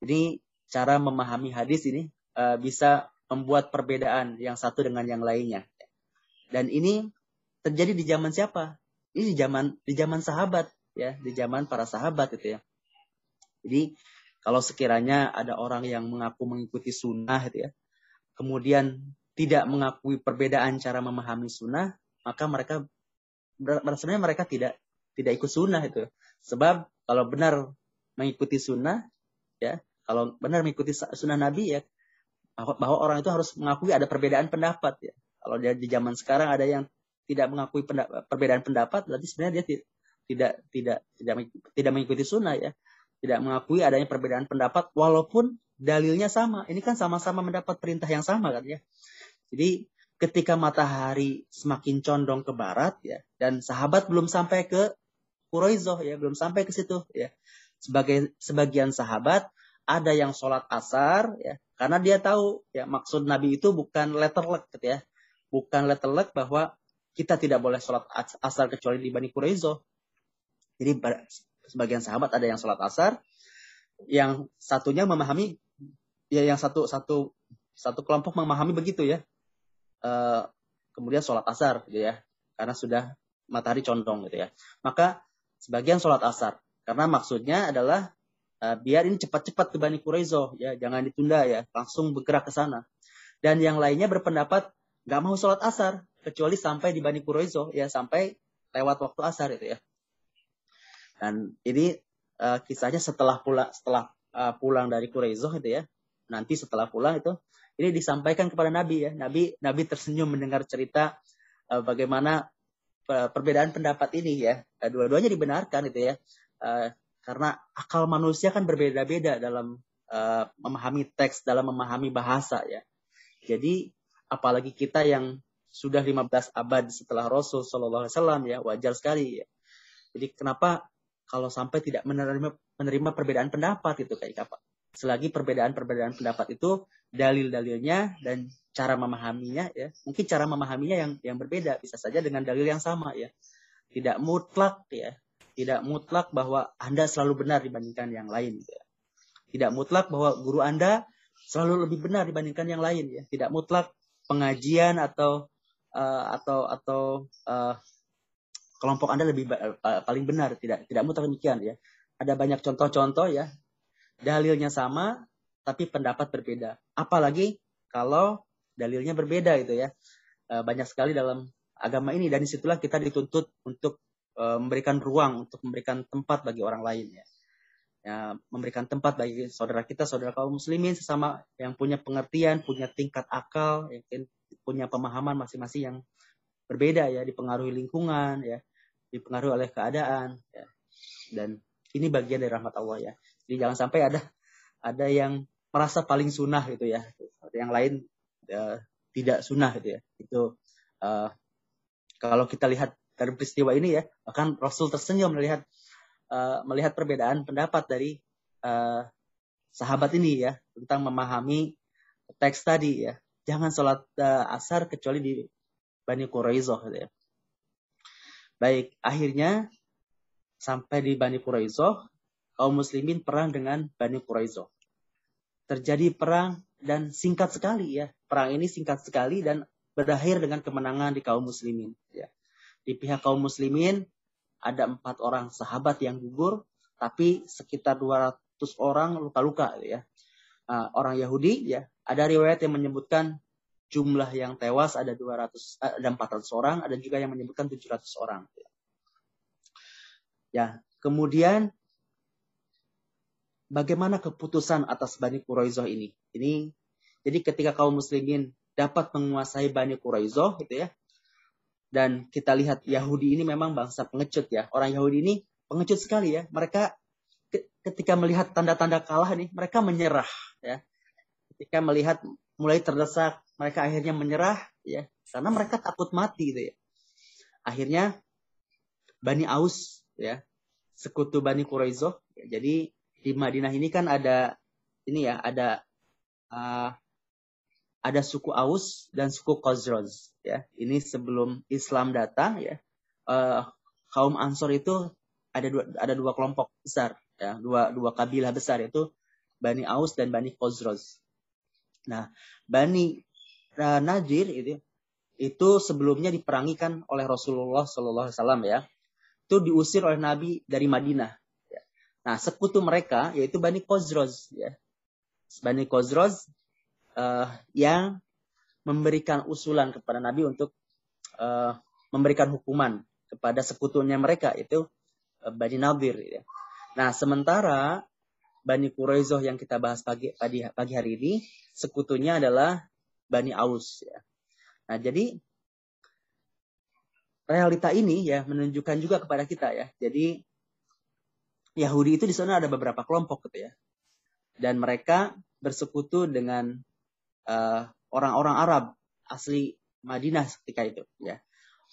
Ini cara memahami hadis ini uh, bisa membuat perbedaan yang satu dengan yang lainnya. Dan ini terjadi di zaman siapa? Ini di zaman di zaman sahabat ya, di zaman para sahabat itu ya. Jadi kalau sekiranya ada orang yang mengaku mengikuti sunnah gitu ya, kemudian tidak mengakui perbedaan cara memahami sunnah, maka mereka sebenarnya mereka tidak tidak ikut sunnah itu. Sebab kalau benar mengikuti sunnah, ya kalau benar mengikuti sunnah Nabi ya bahwa orang itu harus mengakui ada perbedaan pendapat ya. Kalau dia di zaman sekarang ada yang tidak mengakui pendapat, perbedaan pendapat, berarti sebenarnya dia tidak tidak tidak tidak mengikuti sunnah ya tidak mengakui adanya perbedaan pendapat walaupun dalilnya sama. Ini kan sama-sama mendapat perintah yang sama kan ya. Jadi ketika matahari semakin condong ke barat ya dan sahabat belum sampai ke Quraizoh ya, belum sampai ke situ ya. Sebagai sebagian sahabat ada yang sholat asar ya karena dia tahu ya maksud Nabi itu bukan letterlek gitu ya. Bukan letterlek bahwa kita tidak boleh sholat asar kecuali di Bani Quraizoh. Jadi sebagian sahabat ada yang sholat asar, yang satunya memahami, ya yang satu satu satu kelompok memahami begitu ya. Uh, kemudian sholat asar gitu ya, karena sudah matahari condong gitu ya. Maka sebagian sholat asar, karena maksudnya adalah uh, biar ini cepat-cepat ke Bani Quraizoh ya, jangan ditunda ya, langsung bergerak ke sana. Dan yang lainnya berpendapat nggak mau sholat asar kecuali sampai di Bani Quraizoh ya, sampai lewat waktu asar itu ya. Dan ini uh, kisahnya setelah pulang setelah uh, pulang dari Quraizoh itu ya. Nanti setelah pulang itu ini disampaikan kepada Nabi ya. Nabi Nabi tersenyum mendengar cerita uh, bagaimana uh, perbedaan pendapat ini ya. Uh, dua-duanya dibenarkan itu ya. Uh, karena akal manusia kan berbeda-beda dalam uh, memahami teks, dalam memahami bahasa ya. Jadi apalagi kita yang sudah 15 abad setelah Rasul Shallallahu Alaihi Wasallam ya wajar sekali ya. Jadi kenapa kalau sampai tidak menerima menerima perbedaan pendapat itu kayak apa. Selagi perbedaan-perbedaan pendapat itu dalil-dalilnya dan cara memahaminya ya, mungkin cara memahaminya yang yang berbeda bisa saja dengan dalil yang sama ya. Tidak mutlak ya, tidak mutlak bahwa Anda selalu benar dibandingkan yang lain ya. Tidak mutlak bahwa guru Anda selalu lebih benar dibandingkan yang lain ya. Tidak mutlak pengajian atau uh, atau atau uh, kelompok Anda lebih uh, paling benar, tidak tidak mutlak demikian ya. Ada banyak contoh-contoh ya. Dalilnya sama tapi pendapat berbeda. Apalagi kalau dalilnya berbeda itu ya. Uh, banyak sekali dalam agama ini dan di situlah kita dituntut untuk uh, memberikan ruang untuk memberikan tempat bagi orang lain ya. ya memberikan tempat bagi saudara kita, saudara kaum muslimin sesama yang punya pengertian, punya tingkat akal, yang punya pemahaman masing-masing yang berbeda ya, dipengaruhi lingkungan ya, dipengaruhi oleh keadaan ya. dan ini bagian dari rahmat Allah ya jadi jangan sampai ada ada yang merasa paling sunnah gitu ya. Yang lain uh, tidak sunnah gitu ya. Itu uh, kalau kita lihat dari peristiwa ini ya, bahkan Rasul tersenyum melihat uh, melihat perbedaan pendapat dari uh, sahabat ini ya tentang memahami teks tadi ya. Jangan sholat uh, asar kecuali di Bani Quraizoh gitu ya. Baik, akhirnya sampai di Bani Quraizoh, kaum muslimin perang dengan Bani Quraizoh. Terjadi perang dan singkat sekali ya. Perang ini singkat sekali dan berakhir dengan kemenangan di kaum muslimin. Ya. Di pihak kaum muslimin ada empat orang sahabat yang gugur, tapi sekitar 200 orang luka-luka ya. Uh, orang Yahudi ya. Ada riwayat yang menyebutkan jumlah yang tewas ada 200 eh, ada 400 orang, ada juga yang menyebutkan 700 orang. Ya. Ya, kemudian bagaimana keputusan atas Bani Quraizoh ini? Ini jadi ketika kaum muslimin dapat menguasai Bani Quraizoh gitu ya. Dan kita lihat Yahudi ini memang bangsa pengecut ya. Orang Yahudi ini pengecut sekali ya. Mereka ketika melihat tanda-tanda kalah nih, mereka menyerah ya. Ketika melihat mulai terdesak, mereka akhirnya menyerah ya. Karena mereka takut mati gitu ya. Akhirnya Bani Aus ya sekutu Bani Quraizoh. Jadi di Madinah ini kan ada ini ya ada uh, ada suku Aus dan suku Khazraj ya. Ini sebelum Islam datang ya. Uh, kaum Ansor itu ada dua ada dua kelompok besar ya, dua dua kabilah besar yaitu Bani Aus dan Bani Khazraj. Nah, Bani uh, Nadir itu itu sebelumnya diperangikan oleh Rasulullah Shallallahu Alaihi Wasallam ya itu diusir oleh Nabi dari Madinah. Nah, sekutu mereka yaitu Bani Kozroz. Ya. Bani Kozroz uh, yang memberikan usulan kepada Nabi untuk uh, memberikan hukuman kepada sekutunya mereka itu uh, Bani Nadir. Ya. Nah, sementara Bani Quraizoh yang kita bahas pagi, pagi, pagi hari ini sekutunya adalah Bani Aus. Ya. Nah, jadi realita ini ya menunjukkan juga kepada kita ya. Jadi Yahudi itu di sana ada beberapa kelompok gitu ya. Dan mereka bersekutu dengan eh, orang-orang Arab asli Madinah ketika itu ya.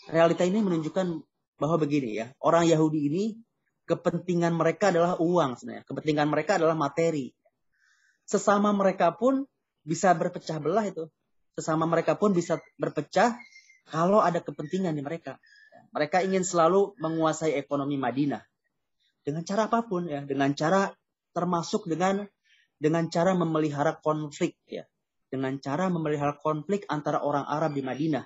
Realita ini menunjukkan bahwa begini ya, orang Yahudi ini kepentingan mereka adalah uang sebenarnya. Kepentingan mereka adalah materi. Sesama mereka pun bisa berpecah belah itu. Sesama mereka pun bisa berpecah kalau ada kepentingan di mereka. Mereka ingin selalu menguasai ekonomi Madinah dengan cara apa pun ya, dengan cara termasuk dengan dengan cara memelihara konflik ya, dengan cara memelihara konflik antara orang Arab di Madinah.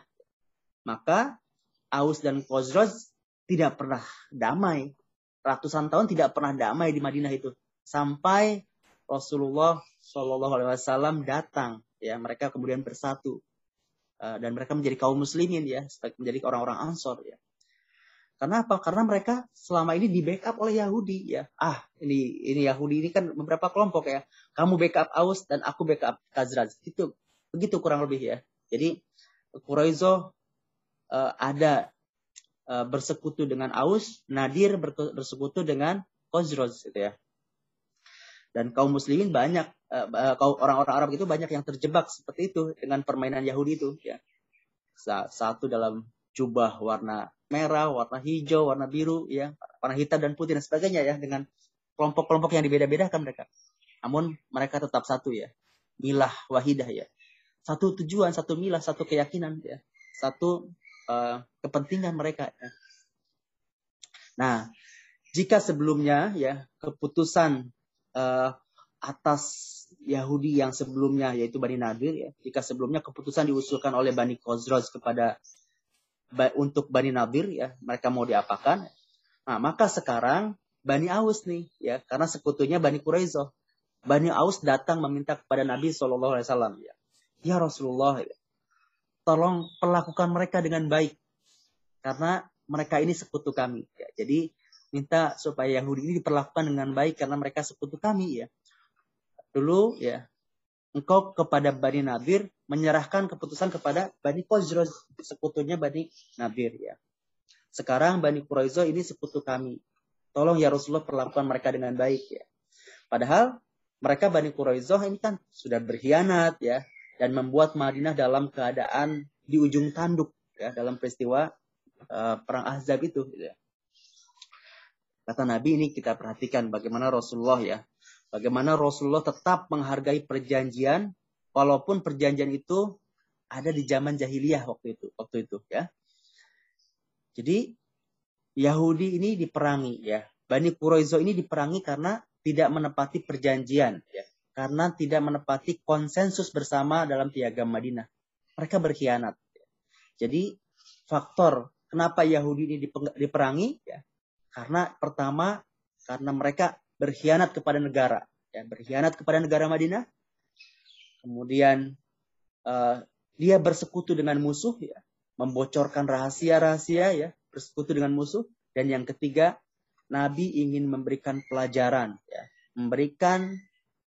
Maka Aus dan Khosroz tidak pernah damai. Ratusan tahun tidak pernah damai di Madinah itu sampai Rasulullah Shallallahu Alaihi Wasallam datang ya mereka kemudian bersatu Eh, dan mereka menjadi kaum muslimin ya, menjadi orang-orang Ansor ya. Karena apa? Karena mereka selama ini di backup oleh Yahudi ya. Ah, ini ini Yahudi ini kan beberapa kelompok ya. Kamu backup Aus dan aku backup Khazraj. Itu begitu kurang lebih ya. Jadi Quraizo uh, ada uh, bersekutu dengan Aus, Nadir bersekutu dengan Khazraj gitu ya. Dan kaum muslimin banyak Eh, eh, orang-orang Arab itu banyak yang terjebak seperti itu dengan permainan Yahudi itu ya satu dalam jubah warna merah, warna hijau, warna biru, ya, warna hitam dan putih dan sebagainya ya dengan kelompok-kelompok yang dibeda-bedakan mereka. Namun mereka tetap satu ya, milah wahidah ya, satu tujuan, satu milah, satu keyakinan ya, satu uh, kepentingan mereka. Ya. Nah, jika sebelumnya ya keputusan uh, atas Yahudi yang sebelumnya yaitu Bani Nadir ya. Jika sebelumnya keputusan diusulkan oleh Bani Khosroz kepada untuk Bani Nadir ya, mereka mau diapakan? Nah, maka sekarang Bani Aus nih ya, karena sekutunya Bani Quraizoh. Bani Aus datang meminta kepada Nabi Shallallahu alaihi wasallam ya. Ya Rasulullah, ya, tolong perlakukan mereka dengan baik. Karena mereka ini sekutu kami. Ya. Jadi minta supaya Yahudi ini diperlakukan dengan baik karena mereka sekutu kami ya dulu ya engkau kepada Bani Nadir menyerahkan keputusan kepada Bani Qazraj sekutunya Bani Nadir ya. Sekarang Bani Quraizo ini sekutu kami. Tolong ya Rasulullah perlakukan mereka dengan baik ya. Padahal mereka Bani Quraizoh ini kan sudah berkhianat ya dan membuat Madinah dalam keadaan di ujung tanduk ya dalam peristiwa uh, perang Ahzab itu gitu ya. Kata Nabi ini kita perhatikan bagaimana Rasulullah ya. Bagaimana Rasulullah tetap menghargai perjanjian walaupun perjanjian itu ada di zaman jahiliyah waktu itu, waktu itu ya. Jadi Yahudi ini diperangi ya. Bani Quraizo ini diperangi karena tidak menepati perjanjian ya. Karena tidak menepati konsensus bersama dalam piagam Madinah. Mereka berkhianat. Ya. Jadi faktor kenapa Yahudi ini diperangi ya. Karena pertama karena mereka berkhianat kepada negara. Ya, berkhianat kepada negara Madinah. Kemudian uh, dia bersekutu dengan musuh ya, membocorkan rahasia-rahasia ya, bersekutu dengan musuh. Dan yang ketiga, Nabi ingin memberikan pelajaran, ya, memberikan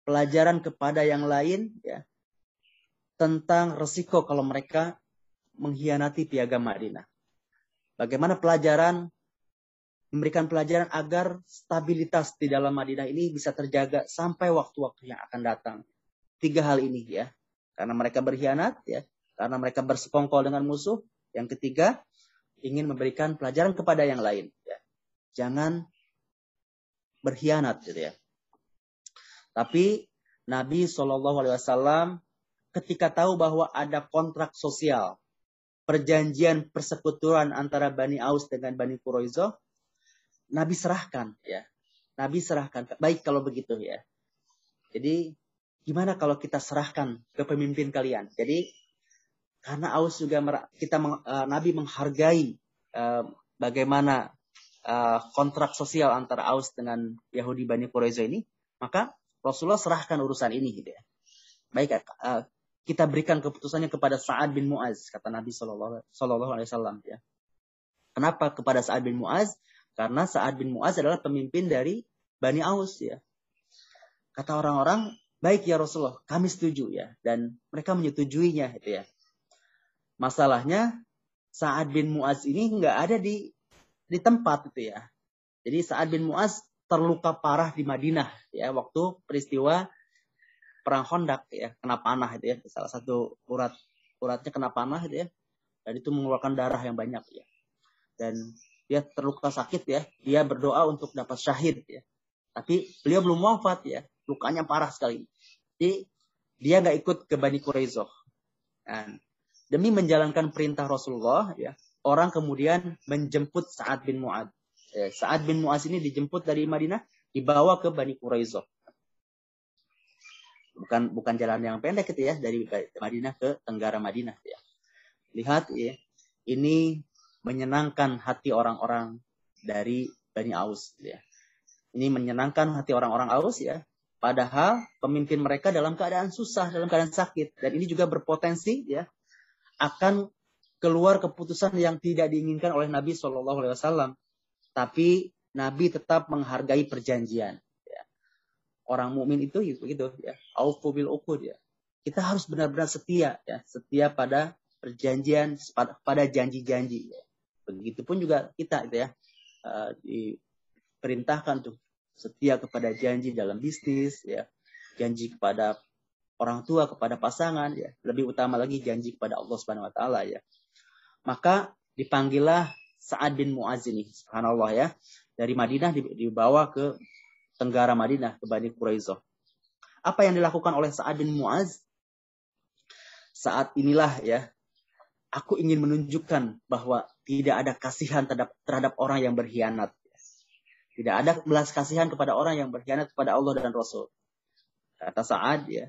pelajaran kepada yang lain, ya, tentang resiko kalau mereka mengkhianati piagam Madinah. Bagaimana pelajaran memberikan pelajaran agar stabilitas di dalam Madinah ini bisa terjaga sampai waktu-waktu yang akan datang. Tiga hal ini ya. Karena mereka berkhianat ya, karena mereka bersekongkol dengan musuh. Yang ketiga, ingin memberikan pelajaran kepada yang lain. Ya. Jangan berkhianat gitu ya. Tapi Nabi Shallallahu Alaihi Wasallam ketika tahu bahwa ada kontrak sosial, perjanjian persekutuan antara Bani Aus dengan Bani Quraizo, Nabi serahkan ya. Nabi serahkan. Baik kalau begitu ya. Jadi gimana kalau kita serahkan ke pemimpin kalian? Jadi karena Aus juga kita uh, Nabi menghargai uh, bagaimana uh, kontrak sosial antara Aus dengan Yahudi Bani Quraiza ini, maka Rasulullah serahkan urusan ini gitu ya. Baik uh, kita berikan keputusannya kepada Sa'ad bin Muaz kata Nabi Shallallahu Alaihi Wasallam ya. Kenapa kepada Sa'ad bin Muaz? Karena Sa'ad bin Muaz adalah pemimpin dari Bani Aus ya. Kata orang-orang, baik ya Rasulullah, kami setuju ya. Dan mereka menyetujuinya gitu ya. Masalahnya Sa'ad bin Mu'az ini nggak ada di di tempat itu ya. Jadi Sa'ad bin Mu'az terluka parah di Madinah ya waktu peristiwa perang Hondak ya kena panah itu ya salah satu urat uratnya kena panah itu ya dan itu mengeluarkan darah yang banyak ya dan dia terluka sakit ya dia berdoa untuk dapat syahid ya. Tapi beliau belum wafat ya lukanya parah sekali. Jadi dia nggak ikut ke Bani Quraizoh dan demi menjalankan perintah Rasulullah ya orang kemudian menjemput Sa'ad bin Mu'ad. Ya, Sa'ad bin Mu'ad ini dijemput dari Madinah dibawa ke Bani Quraizoh bukan bukan jalan yang pendek itu ya dari Madinah ke Tenggara Madinah ya. Lihat ya ini menyenangkan hati orang-orang dari Bani Aus ya ini menyenangkan hati orang-orang Aus ya padahal pemimpin mereka dalam keadaan susah dalam keadaan sakit dan ini juga berpotensi ya akan keluar keputusan yang tidak diinginkan oleh Nabi Shallallahu Alaihi Wasallam. Tapi Nabi tetap menghargai perjanjian. Ya. Orang mukmin itu begitu ya. Aufu bil uqud ya. Kita harus benar-benar setia ya, setia pada perjanjian, pada janji-janji. Ya. Begitupun juga kita gitu ya. Uh, diperintahkan tuh setia kepada janji dalam bisnis ya, janji kepada orang tua kepada pasangan ya. Lebih utama lagi janji kepada Allah Subhanahu wa taala ya. Maka dipanggillah Sa'ad bin Mu'az ini subhanallah ya. Dari Madinah dibawa ke Tenggara Madinah ke Bani Quraizoh apa yang dilakukan oleh Sa'ad bin Mu'az? Saat inilah ya aku ingin menunjukkan bahwa tidak ada kasihan terhadap, terhadap orang yang berkhianat tidak ada belas kasihan kepada orang yang berkhianat kepada Allah dan Rasul kata Sa'ad ya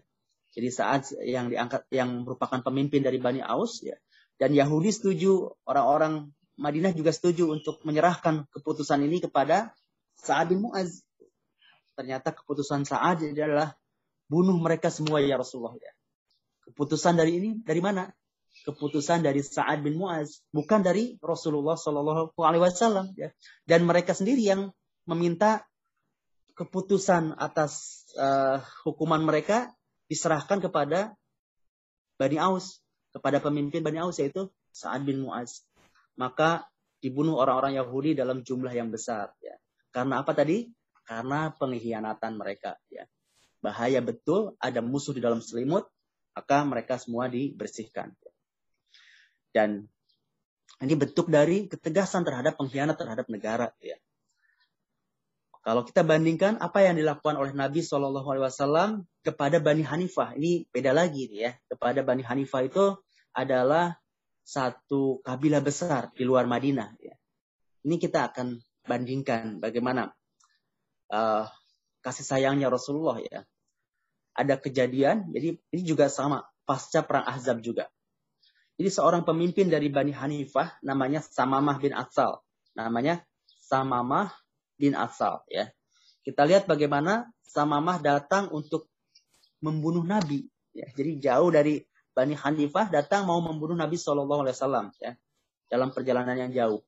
jadi saat yang diangkat yang merupakan pemimpin dari Bani Aus ya dan Yahudi setuju, orang-orang Madinah juga setuju untuk menyerahkan keputusan ini kepada Sa'ad bin Mu'az. Ternyata keputusan Sa'ad adalah bunuh mereka semua ya Rasulullah ya. Keputusan dari ini dari mana? Keputusan dari Sa'ad bin Mu'az, bukan dari Rasulullah Shallallahu alaihi wasallam ya. Dan mereka sendiri yang meminta keputusan atas uh, hukuman mereka diserahkan kepada Bani Aus, kepada pemimpin Bani Aus yaitu Sa'ad bin Mu'az. Maka dibunuh orang-orang Yahudi dalam jumlah yang besar ya. Karena apa tadi? Karena pengkhianatan mereka ya. bahaya betul, ada musuh di dalam selimut, maka mereka semua dibersihkan. Dan ini bentuk dari ketegasan terhadap pengkhianat terhadap negara. Ya. Kalau kita bandingkan apa yang dilakukan oleh Nabi Shallallahu Alaihi Wasallam kepada Bani Hanifah, ini beda lagi ya. Kepada Bani Hanifah itu adalah satu kabilah besar di luar Madinah. Ya. Ini kita akan bandingkan bagaimana uh, kasih sayangnya Rasulullah ya. Ada kejadian, jadi ini juga sama pasca perang Ahzab juga. Jadi seorang pemimpin dari Bani Hanifah namanya Samamah bin Asal. Namanya Samamah bin Asal ya. Kita lihat bagaimana Samamah datang untuk membunuh Nabi. Ya, jadi jauh dari Bani Hanifah datang mau membunuh Nabi Shallallahu Alaihi Wasallam ya dalam perjalanan yang jauh.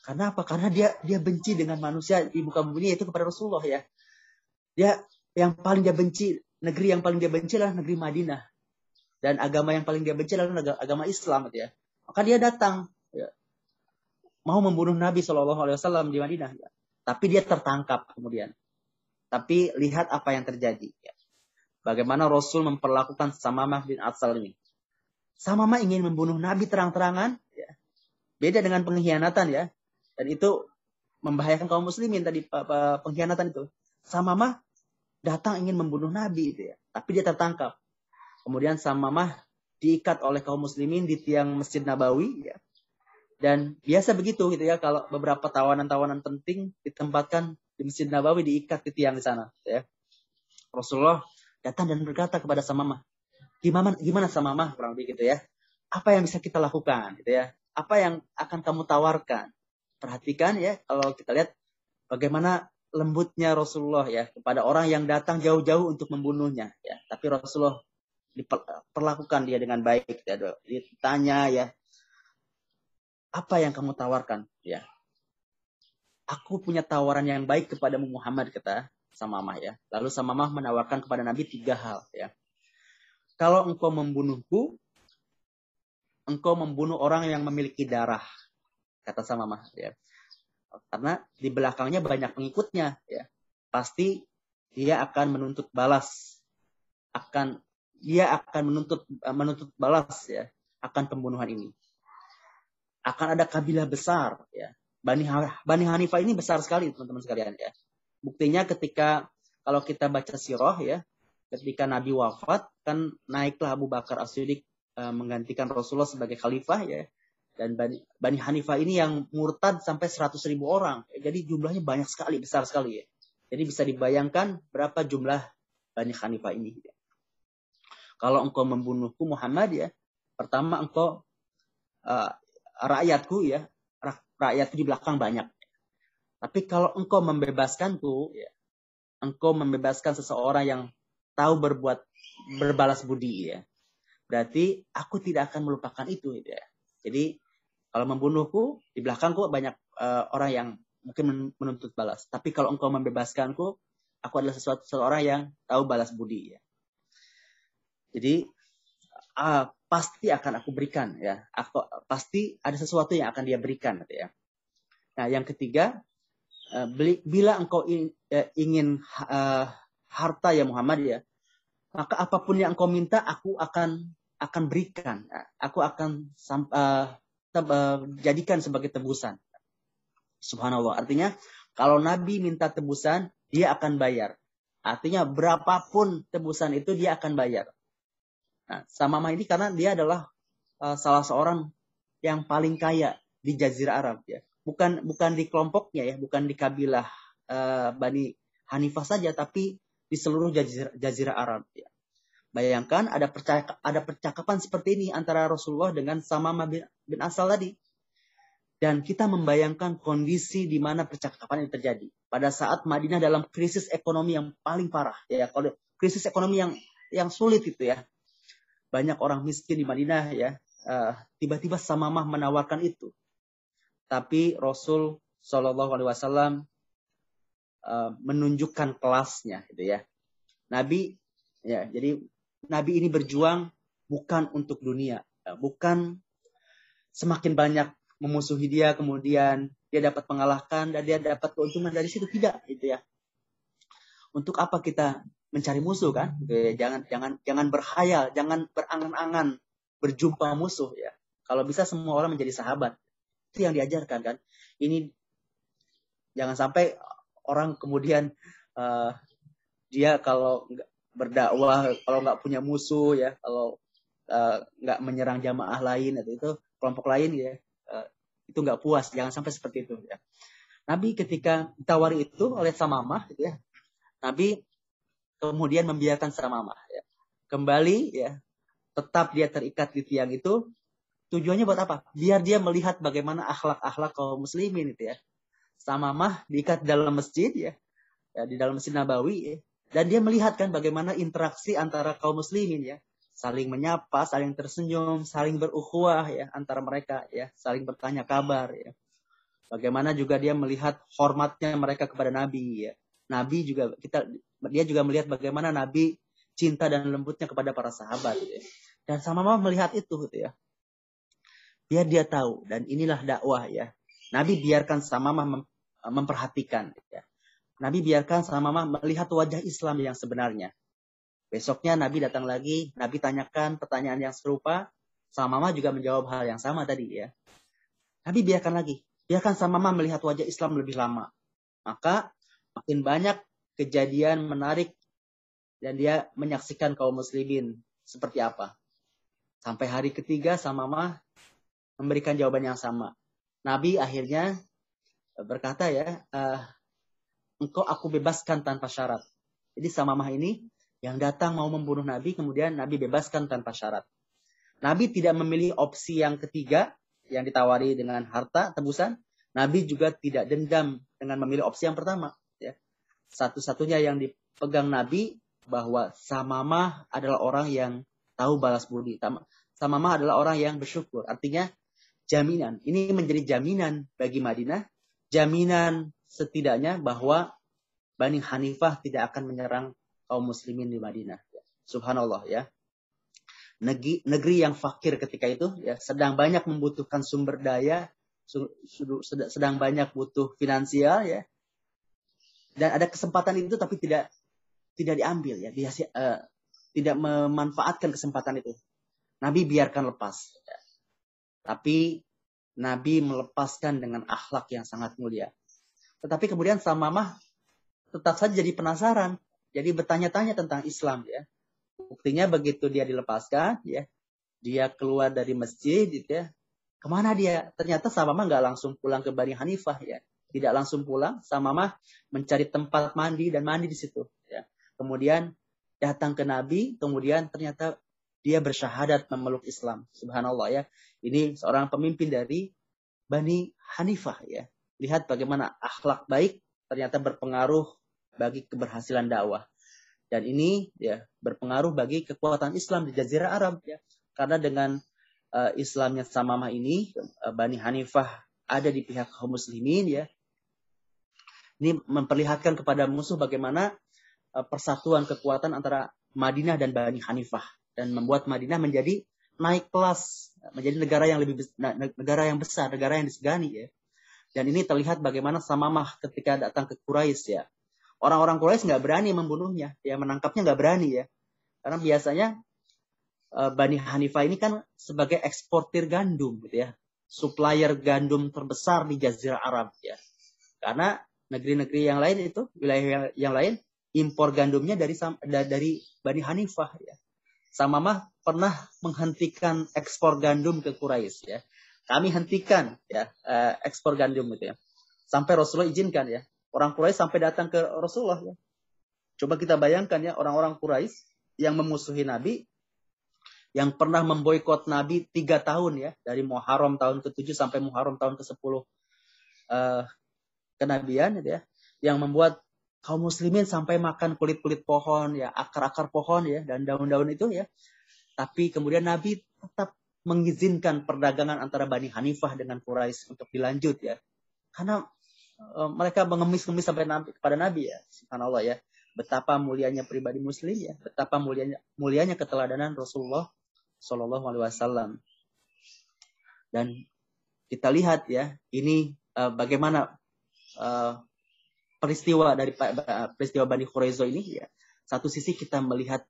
Karena apa? Karena dia dia benci dengan manusia di muka bumi itu kepada Rasulullah ya. Dia yang paling dia benci negeri yang paling dia benci adalah negeri Madinah dan agama yang paling dia benci adalah agama Islam ya. Maka dia datang ya, mau membunuh Nabi Shallallahu Alaihi Wasallam di Madinah. Ya. Tapi dia tertangkap kemudian. Tapi lihat apa yang terjadi. Ya. Bagaimana Rasul memperlakukan Samamah bin Atsal ini. Samamah ingin membunuh Nabi terang-terangan. Ya. Beda dengan pengkhianatan ya. Dan itu membahayakan kaum muslimin tadi pengkhianatan itu. Samamah datang ingin membunuh Nabi itu ya. Tapi dia tertangkap. Kemudian Samamah diikat oleh kaum muslimin di tiang Masjid Nabawi ya. Dan biasa begitu gitu ya kalau beberapa tawanan-tawanan penting ditempatkan di Masjid Nabawi diikat di tiang di sana ya. Rasulullah datang dan berkata kepada Samamah, "Gimana gimana Samamah?" kurang lebih gitu ya. Apa yang bisa kita lakukan gitu ya? Apa yang akan kamu tawarkan? Perhatikan ya kalau kita lihat bagaimana lembutnya Rasulullah ya kepada orang yang datang jauh-jauh untuk membunuhnya ya. Tapi Rasulullah diperlakukan dia dengan baik ya ditanya ya. Apa yang kamu tawarkan? Ya. Aku punya tawaran yang baik kepada Muhammad kata sama Mah ya. Lalu sama Mah menawarkan kepada Nabi tiga hal ya. Kalau engkau membunuhku engkau membunuh orang yang memiliki darah kata sama Mah ya. Karena di belakangnya banyak pengikutnya ya. Pasti dia akan menuntut balas akan dia akan menuntut eh, menuntut balas ya akan pembunuhan ini. Akan ada kabilah besar ya. Bani Bani Hanifah ini besar sekali teman-teman sekalian ya. Buktinya ketika kalau kita baca sirah ya, ketika Nabi wafat kan naiklah Abu Bakar As-Siddiq uh, menggantikan Rasulullah sebagai khalifah ya. Dan Bani, Bani Hanifah ini yang murtad sampai 100 ribu orang. Jadi jumlahnya banyak sekali, besar sekali ya. Jadi bisa dibayangkan berapa jumlah Bani Hanifah ini. Ya. Kalau engkau membunuhku Muhammad ya, pertama engkau uh, rakyatku ya, rakyatku di belakang banyak. Tapi kalau engkau membebaskanku, ya, engkau membebaskan seseorang yang tahu berbuat berbalas budi ya. Berarti aku tidak akan melupakan itu ya. Jadi kalau membunuhku di belakangku banyak uh, orang yang mungkin menuntut balas. Tapi kalau engkau membebaskanku, aku adalah sesuatu seorang yang tahu balas budi ya. Jadi uh, pasti akan aku berikan ya. Aku pasti ada sesuatu yang akan dia berikan gitu ya. Nah, yang ketiga, uh, bila engkau uh, ingin uh, harta ya Muhammad ya, maka apa pun yang engkau minta aku akan akan berikan. Aku akan uh, jadikan sebagai tebusan. Subhanallah. Artinya kalau Nabi minta tebusan, dia akan bayar. Artinya berapapun tebusan itu dia akan bayar. Nah, Samamah ini karena dia adalah uh, salah seorang yang paling kaya di Jazirah Arab ya. Bukan bukan di kelompoknya ya, bukan di kabilah uh, Bani Hanifah saja tapi di seluruh Jazirah, Jazirah Arab ya. Bayangkan ada percak ada percakapan seperti ini antara Rasulullah dengan Samamah bin, bin Asal tadi. Dan kita membayangkan kondisi di mana percakapan ini terjadi. Pada saat Madinah dalam krisis ekonomi yang paling parah. ya Kalau krisis ekonomi yang yang sulit itu ya banyak orang miskin di Madinah ya. Uh, tiba-tiba Samamah menawarkan itu. Tapi Rasul Shallallahu Alaihi Wasallam uh, menunjukkan kelasnya gitu ya. Nabi ya jadi Nabi ini berjuang bukan untuk dunia uh, bukan semakin banyak memusuhi dia kemudian dia dapat mengalahkan dan dia dapat keuntungan dari situ tidak gitu ya. Untuk apa kita mencari musuh kan? Gitu ya. jangan jangan jangan berhayal jangan berangan-angan berjumpa musuh ya. Kalau bisa semua orang menjadi sahabat. Itu yang diajarkan kan. Ini jangan sampai orang kemudian uh, dia kalau berdakwah kalau nggak punya musuh ya kalau uh, nggak menyerang jamaah lain atau itu kelompok lain ya uh, itu nggak puas. Jangan sampai seperti itu ya. Nabi ketika ditawari itu oleh Samamah gitu ya. Nabi kemudian membiarkan Samamah ya. Kembali ya tetap dia terikat di tiang itu. Tujuannya buat apa? Biar dia melihat bagaimana akhlak-akhlak kaum muslimin itu ya. Samamah diikat dalam masjid ya, ya di dalam masjid Nabawi ya, dan dia melihat kan bagaimana interaksi antara kaum muslimin ya, saling menyapa, saling tersenyum, saling berukhuwah ya antara mereka ya, saling bertanya kabar ya. Bagaimana juga dia melihat hormatnya mereka kepada Nabi ya. Nabi juga kita dia juga melihat bagaimana Nabi cinta dan lembutnya kepada para sahabat ya. Dan sama mama melihat itu gitu ya. Biar dia tahu dan inilah dakwah ya. Nabi biarkan sama mama memperhatikan. Ya. Nabi biarkan sama mama melihat wajah Islam yang sebenarnya. Besoknya Nabi datang lagi, Nabi tanyakan pertanyaan yang serupa, sama mama juga menjawab hal yang sama tadi ya. Nabi biarkan lagi, biarkan sama mama melihat wajah Islam lebih lama. Maka makin banyak kejadian menarik dan dia menyaksikan kaum muslimin seperti apa. Sampai hari ketiga sama mama memberikan jawaban yang sama. Nabi akhirnya berkata ya, uh, engkau aku bebaskan tanpa syarat. Jadi Samamah ini yang datang mau membunuh Nabi, kemudian Nabi bebaskan tanpa syarat. Nabi tidak memilih opsi yang ketiga yang ditawari dengan harta tebusan. Nabi juga tidak dendam dengan memilih opsi yang pertama. Ya. Satu-satunya yang dipegang Nabi bahwa Samamah adalah orang yang tahu balas budi. Samamah adalah orang yang bersyukur. Artinya jaminan. Ini menjadi jaminan bagi Madinah jaminan setidaknya bahwa Bani Hanifah tidak akan menyerang kaum muslimin di Madinah. Subhanallah ya. Negeri, negeri yang fakir ketika itu ya sedang banyak membutuhkan sumber daya, sedang banyak butuh finansial ya. Dan ada kesempatan itu tapi tidak tidak diambil ya, dia uh, tidak memanfaatkan kesempatan itu. Nabi biarkan lepas. Tapi Nabi melepaskan dengan akhlak yang sangat mulia. Tetapi kemudian Samamah tetap saja jadi penasaran. Jadi bertanya-tanya tentang Islam ya. Buktinya begitu dia dilepaskan ya. Dia keluar dari masjid gitu ya. Ke mana dia? Ternyata Samamah nggak langsung pulang ke Bani Hanifah ya. Tidak langsung pulang. Samamah mencari tempat mandi dan mandi di situ. Ya. Kemudian datang ke Nabi. Kemudian ternyata dia bersyahadat memeluk Islam. Subhanallah ya. Ini seorang pemimpin dari Bani Hanifah ya. Lihat bagaimana akhlak baik ternyata berpengaruh bagi keberhasilan dakwah. Dan ini ya berpengaruh bagi kekuatan Islam di Jazirah Arab ya. Karena dengan uh, Islamnya Samamah ini uh, Bani Hanifah ada di pihak kaum muslimin ya. Ini memperlihatkan kepada musuh bagaimana uh, persatuan kekuatan antara Madinah dan Bani Hanifah dan membuat Madinah menjadi naik kelas, menjadi negara yang lebih negara yang besar, negara yang disegani ya. Dan ini terlihat bagaimana Samamah ketika datang ke Quraisy ya. Orang-orang Quraisy nggak berani membunuhnya, ya menangkapnya nggak berani ya. Karena biasanya uh, Bani Hanifah ini kan sebagai eksportir gandum gitu ya. Supplier gandum terbesar di Jazirah Arab ya. Karena negeri-negeri yang lain itu, wilayah yang lain impor gandumnya dari dari Bani Hanifah ya. Samamah pernah menghentikan ekspor gandum ke Quraisy ya. Kami hentikan ya eh, ekspor gandum itu ya. Sampai Rasulullah izinkan ya. Orang Quraisy sampai datang ke Rasulullah ya. Coba kita bayangkan ya orang-orang Quraisy yang memusuhi Nabi yang pernah memboikot Nabi tiga tahun ya dari Muharram tahun ke-7 sampai Muharram tahun ke-10 uh, kenabian gitu ya yang membuat kaum muslimin sampai makan kulit-kulit pohon ya, akar-akar pohon ya dan daun-daun itu ya. Tapi kemudian Nabi tetap mengizinkan perdagangan antara Bani Hanifah dengan Quraisy untuk dilanjut ya. Karena e, mereka mengemis-ngemis sampai nabi, kepada Nabi ya. Subhanallah ya. Betapa mulianya pribadi muslim ya, betapa mulianya mulianya keteladanan Rasulullah Shallallahu alaihi wasallam. Dan kita lihat ya, ini e, bagaimana e, peristiwa dari peristiwa Bani Khuraizo ini ya satu sisi kita melihat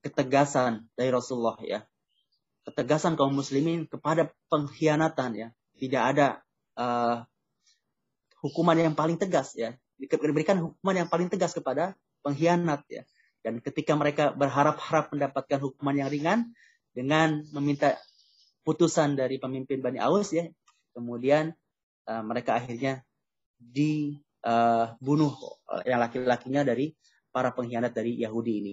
ketegasan dari Rasulullah ya. Ketegasan kaum muslimin kepada pengkhianatan ya. Tidak ada uh, hukuman yang paling tegas ya. Diberikan hukuman yang paling tegas kepada pengkhianat ya. Dan ketika mereka berharap-harap mendapatkan hukuman yang ringan dengan meminta putusan dari pemimpin Bani Aus ya, kemudian uh, mereka akhirnya dibunuh uh, yang laki-lakinya dari para pengkhianat dari Yahudi ini.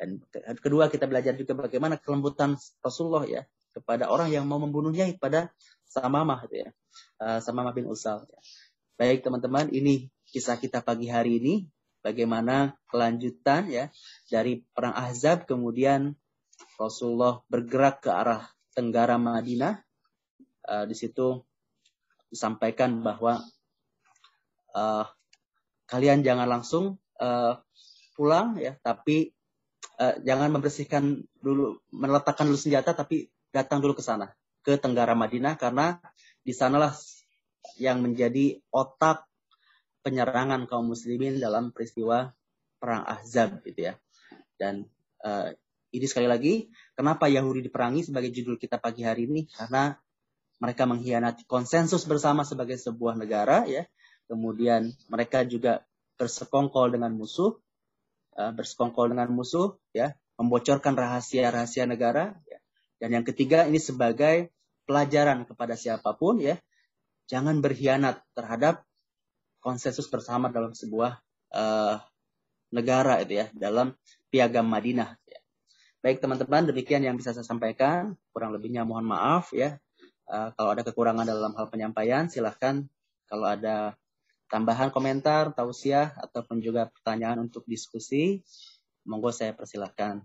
Dan kedua kita belajar juga bagaimana kelembutan Rasulullah ya kepada orang yang mau membunuhnya kepada Samamah itu ya. Uh, Samamah bin Usal. Baik teman-teman, ini kisah kita pagi hari ini bagaimana kelanjutan ya dari perang Ahzab kemudian Rasulullah bergerak ke arah tenggara Madinah. Uh, di situ disampaikan bahwa uh, kalian jangan langsung uh, pulang ya, tapi uh, jangan membersihkan dulu, meletakkan dulu senjata, tapi datang dulu ke sana ke tenggara Madinah karena di sanalah yang menjadi otak penyerangan kaum muslimin dalam peristiwa perang Ahzab gitu ya. Dan uh, ini sekali lagi kenapa Yahudi diperangi sebagai judul kita pagi hari ini karena mereka mengkhianati konsensus bersama sebagai sebuah negara ya. Kemudian mereka juga bersekongkol dengan musuh, uh, bersekongkol dengan musuh ya, membocorkan rahasia-rahasia negara ya. Dan yang ketiga ini sebagai pelajaran kepada siapa pun ya, jangan berkhianat terhadap konsensus bersama dalam sebuah uh, negara itu ya dalam piagam Madinah. Ya. Baik teman-teman, demikian yang bisa saya sampaikan. Kurang lebihnya mohon maaf ya. Uh, kalau ada kekurangan dalam hal penyampaian, silahkan kalau ada tambahan komentar, tausiah, ataupun juga pertanyaan untuk diskusi, monggo saya persilahkan.